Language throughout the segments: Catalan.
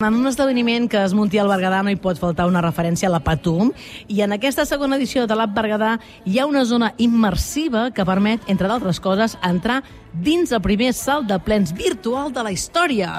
En un esdeveniment que es munti al Berguedà no hi pot faltar una referència a la Patum i en aquesta segona edició de l'App Berguedà hi ha una zona immersiva que permet, entre d'altres coses, entrar dins el primer salt de plens virtual de la història.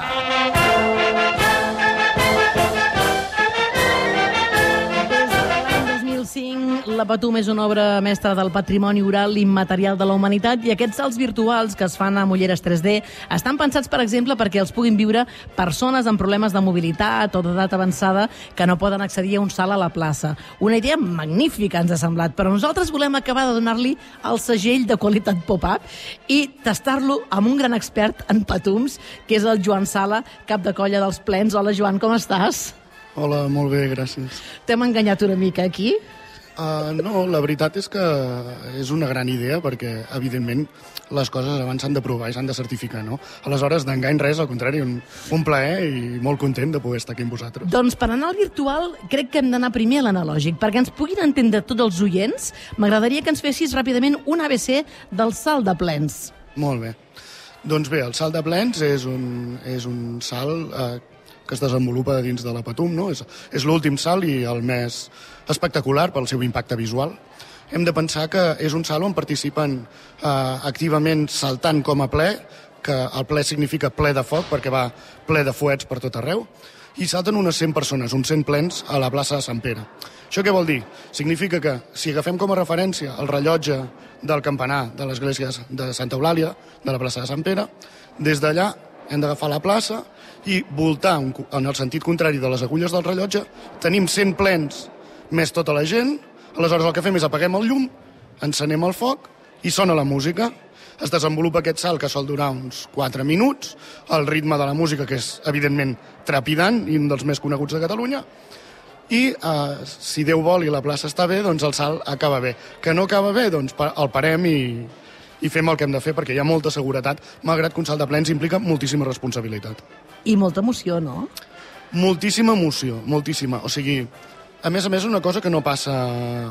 Patum és una obra mestra del patrimoni oral immaterial de la humanitat i aquests salts virtuals que es fan a ulleres 3D estan pensats, per exemple, perquè els puguin viure persones amb problemes de mobilitat o d'edat avançada que no poden accedir a un salt a la plaça. Una idea magnífica, ens ha semblat, però nosaltres volem acabar de donar-li el segell de qualitat pop-up i tastar-lo amb un gran expert en patums, que és el Joan Sala, cap de colla dels plens. Hola, Joan, com estàs? Hola, molt bé, gràcies. T'hem enganyat una mica aquí? Uh, no, la veritat és que és una gran idea perquè, evidentment, les coses abans s'han de provar i s'han de certificar, no? Aleshores, d'engany res, al contrari, un, un plaer i molt content de poder estar aquí amb vosaltres. Doncs per anar al virtual crec que hem d'anar primer a l'analògic. Perquè ens puguin entendre tots els oients, m'agradaria que ens fessis ràpidament un ABC del salt de plens. Molt bé. Doncs bé, el salt de plens és un, és un salt eh, que es desenvolupa dins de la Patum, no? És, és l'últim salt i el més espectacular pel seu impacte visual. Hem de pensar que és un salt on participen eh, activament saltant com a ple, que el ple significa ple de foc perquè va ple de fuets per tot arreu, i salten unes 100 persones, uns 100 plens a la plaça de Sant Pere. Això què vol dir? Significa que si agafem com a referència el rellotge del campanar de l'església de Santa Eulàlia, de la plaça de Sant Pere, des d'allà hem d'agafar la plaça i voltar en el sentit contrari de les agulles del rellotge. Tenim 100 plens més tota la gent, aleshores el que fem és apaguem el llum, encenem el foc i sona la música. Es desenvolupa aquest salt que sol durar uns 4 minuts, el ritme de la música, que és evidentment trepidant i un dels més coneguts de Catalunya, i eh, si Déu vol i la plaça està bé, doncs el salt acaba bé. Que no acaba bé, doncs el parem i, i fem el que hem de fer perquè hi ha molta seguretat, malgrat que un salt de plens implica moltíssima responsabilitat. I molta emoció, no? Moltíssima emoció, moltíssima. O sigui, a més a més, una cosa que no passa...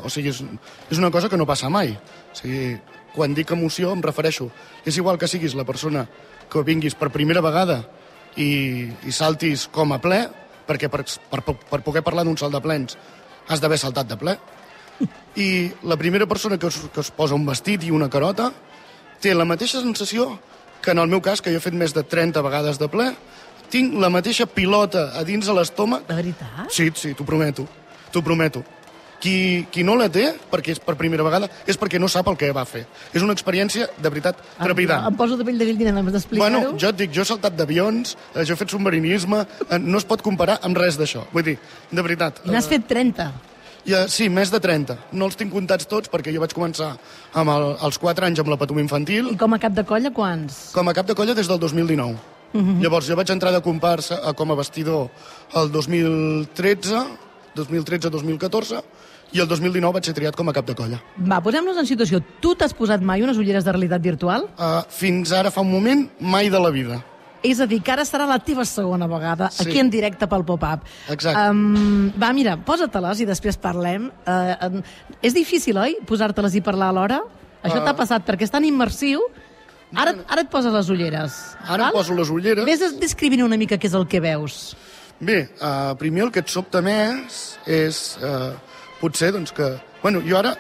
O sigui, és, és una cosa que no passa mai. O sigui, quan dic emoció em refereixo... És igual que siguis la persona que vinguis per primera vegada i, i saltis com a ple, perquè per, per, per poder parlar d'un salt de plens has d'haver saltat de ple. I la primera persona que es, que es posa un vestit i una carota té la mateixa sensació que en el meu cas, que jo he fet més de 30 vegades de ple, tinc la mateixa pilota a dins de l'estómac. De veritat? Sí, sí, t'ho prometo. T'ho prometo. Qui, qui no la té, perquè és per primera vegada, és perquè no sap el que va fer. És una experiència, de veritat, trepidant. Em, em poso de pell de gallina, només d'explicar-ho. Bueno, jo et dic, jo he saltat d'avions, eh, jo he fet submarinisme, eh, no es pot comparar amb res d'això. Vull dir, de veritat. I n'has fet 30. Ja, sí, més de 30. No els tinc comptats tots perquè jo vaig començar amb el, als 4 anys amb la patum infantil. I com a cap de colla, quants? Com a cap de colla des del 2019. Uh -huh. Llavors, jo vaig entrar de comparsa a, com a vestidor el 2013, 2013-2014, i el 2019 vaig ser triat com a cap de colla. Va, posem-nos en situació. Tu t'has posat mai unes ulleres de realitat virtual? Uh, fins ara, fa un moment, mai de la vida. És a dir, que ara serà la teva segona vegada, Sí. aquí en directe pel pop-up. Exacte. Um, va, mira, posa-te-les i després parlem. Uh, és difícil, oi, posar-te-les i parlar alhora? Això Ah. t'ha passat perquè és tan immersiu. Ara, ara et poses les ulleres. Ara em poso les ulleres. Vés descrivint una mica què és el que veus. Bé, uh, primer el que et sobta més és uh, potser doncs, que... Bueno, jo ara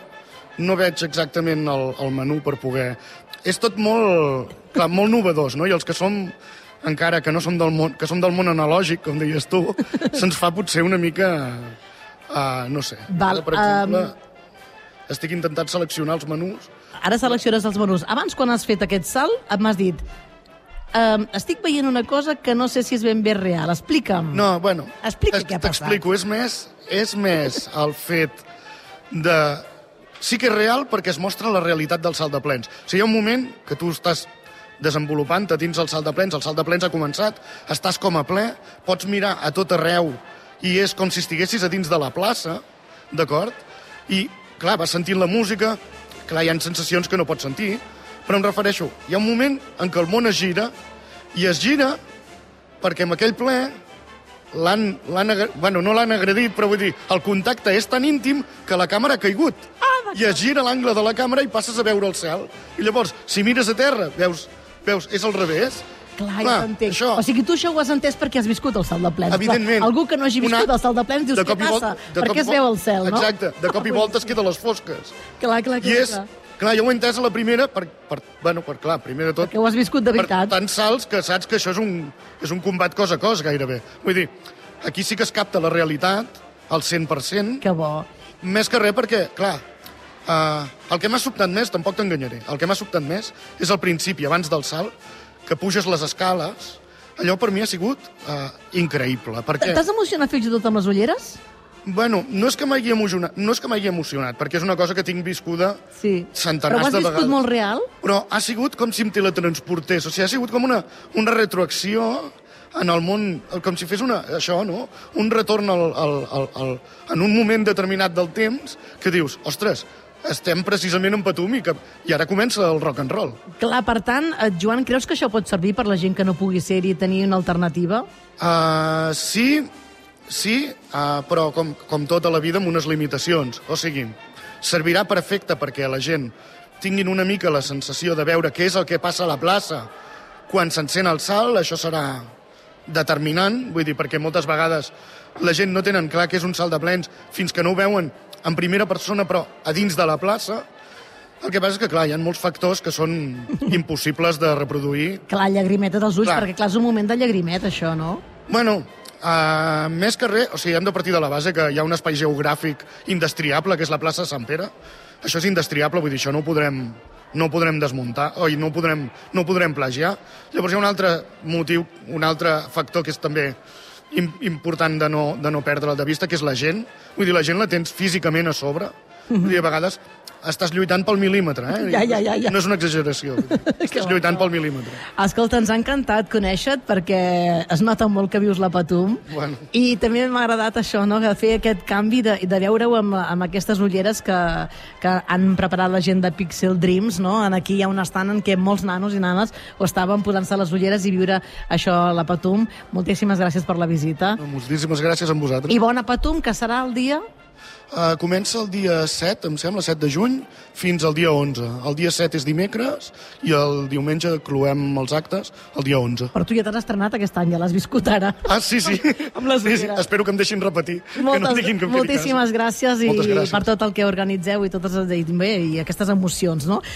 no veig exactament el, el menú per poder... És tot molt, clar, molt novedós, no? I els que som encara que no som del món, que som del món analògic, com deies tu, se'ns fa potser una mica... Uh, no sé. Val, per exemple, um, estic intentant seleccionar els menús. Ara selecciones els menús. Abans, quan has fet aquest salt, m'has dit um, estic veient una cosa que no sé si és ben bé real. Explica'm. No, bueno, Explica es- què ha passat. T'explico, és més, és més el fet de... Sí que és real perquè es mostra la realitat del salt de plens. O sigui, hi ha un moment que tu estàs desenvolupant-te dins el salt de plens, el salt de plens ha començat, estàs com a ple, pots mirar a tot arreu i és com si estiguessis a dins de la plaça, d'acord? I, clar, vas sentint la música, clar, hi ha sensacions que no pots sentir, però em refereixo, hi ha un moment en què el món es gira, i es gira perquè amb aquell ple l'han, bueno, no l'han agredit, però vull dir, el contacte és tan íntim que la càmera ha caigut. Ah, I es gira l'angle de la càmera i passes a veure el cel. I llavors, si mires a terra, veus, veus és al revés, Clar, Clar, ja t'entenc. això- O sigui, tu això ho has entès perquè has viscut el salt de plens. Evidentment. Però algú que no hagi viscut Una- el salt de plens dius, de què i passa? de Per què i es veu el cel, no? Exacte, de cop i volta es queda a les fosques. Clar, clar, I clar. és... clar. Clar, jo ho he entès a la primera, per, per, bueno, per, clar, primer de tot... Perquè ho has viscut de per veritat. tants salts que saps que això és un, és un combat cos a cos, gairebé. Vull dir, aquí sí que es capta la realitat al 100%, Que bo. més que res perquè, clar, uh, el que m'ha sobtat més, tampoc t'enganyaré, el que m'ha sobtat més és al principi, abans del salt, que puges les escales, allò per mi ha sigut uh, increïble, perquè... T'has emocionat fins i tot amb les ulleres? Bueno, no és que m'hagi emocionat, no és que m'hagi emocionat, perquè és una cosa que tinc viscuda Sí. centenars Però ho has de viscut vegades. molt real? Però ha sigut com si em teletransportés, o sigui, ha sigut com una, una retroacció en el món, com si fes una, això, no? Un retorn al, al, al, al, en un moment determinat del temps que dius, ostres, estem precisament en Patum i, que, i ara comença el rock and roll. Clar, per tant, eh, Joan, creus que això pot servir per la gent que no pugui ser-hi i tenir una alternativa? Uh, sí, sí, uh, però com, com tota la vida amb unes limitacions. O sigui, servirà perfecte perquè la gent tinguin una mica la sensació de veure què és el que passa a la plaça quan s'encén el salt, això serà determinant, vull dir, perquè moltes vegades la gent no tenen clar què és un salt de plens fins que no ho veuen en primera persona, però a dins de la plaça. El que passa és que, clar, hi ha molts factors que són impossibles de reproduir Clar, llagrimeta dels ulls, Clar. perquè clar, és un moment de llagrimet, això, no? Bueno, uh, més que res, o sigui, hem de partir de la base que hi ha un espai geogràfic indestriable, que és la plaça de Sant Pere. Això és indestriable, vull dir, això no ho podrem, no ho podrem desmuntar, oi, no ho podrem, no ho podrem plagiar. Llavors hi ha un altre motiu, un altre factor que és també important de no, de no perdre de vista, que és la gent. Vull dir, la gent la tens físicament a sobre. Vull dir, a vegades estàs lluitant pel mil·límetre, eh? Ja, ja, ja, ja. No és una exageració. Estàs lluitant pel mil·límetre. Escolta, ens ha encantat conèixer-te perquè es nota molt que vius la Patum Bueno. i també m'ha agradat això, no? de fer aquest canvi de, de veure-ho amb, amb aquestes ulleres que, que han preparat la gent de Pixel Dreams. No? En aquí hi ha un estant en què molts nanos i nanes ho estaven posant-se les ulleres i viure això a la Patum. Moltíssimes gràcies per la visita. Moltíssimes gràcies a vosaltres. I bona Patum, que serà el dia... Uh, comença el dia 7, em sembla, 7 de juny, fins al dia 11. El dia 7 és dimecres i el diumenge cloem els actes el dia 11. Però tu ja t'has estrenat aquest any, ja l'has viscut ara. Ah, sí, sí. Amb les sí, sí. Espero que em deixin repetir. que no Moltes, diguin que em moltíssimes gràcies i Moltes gràcies. per tot el que organitzeu i totes bé, i aquestes emocions, no?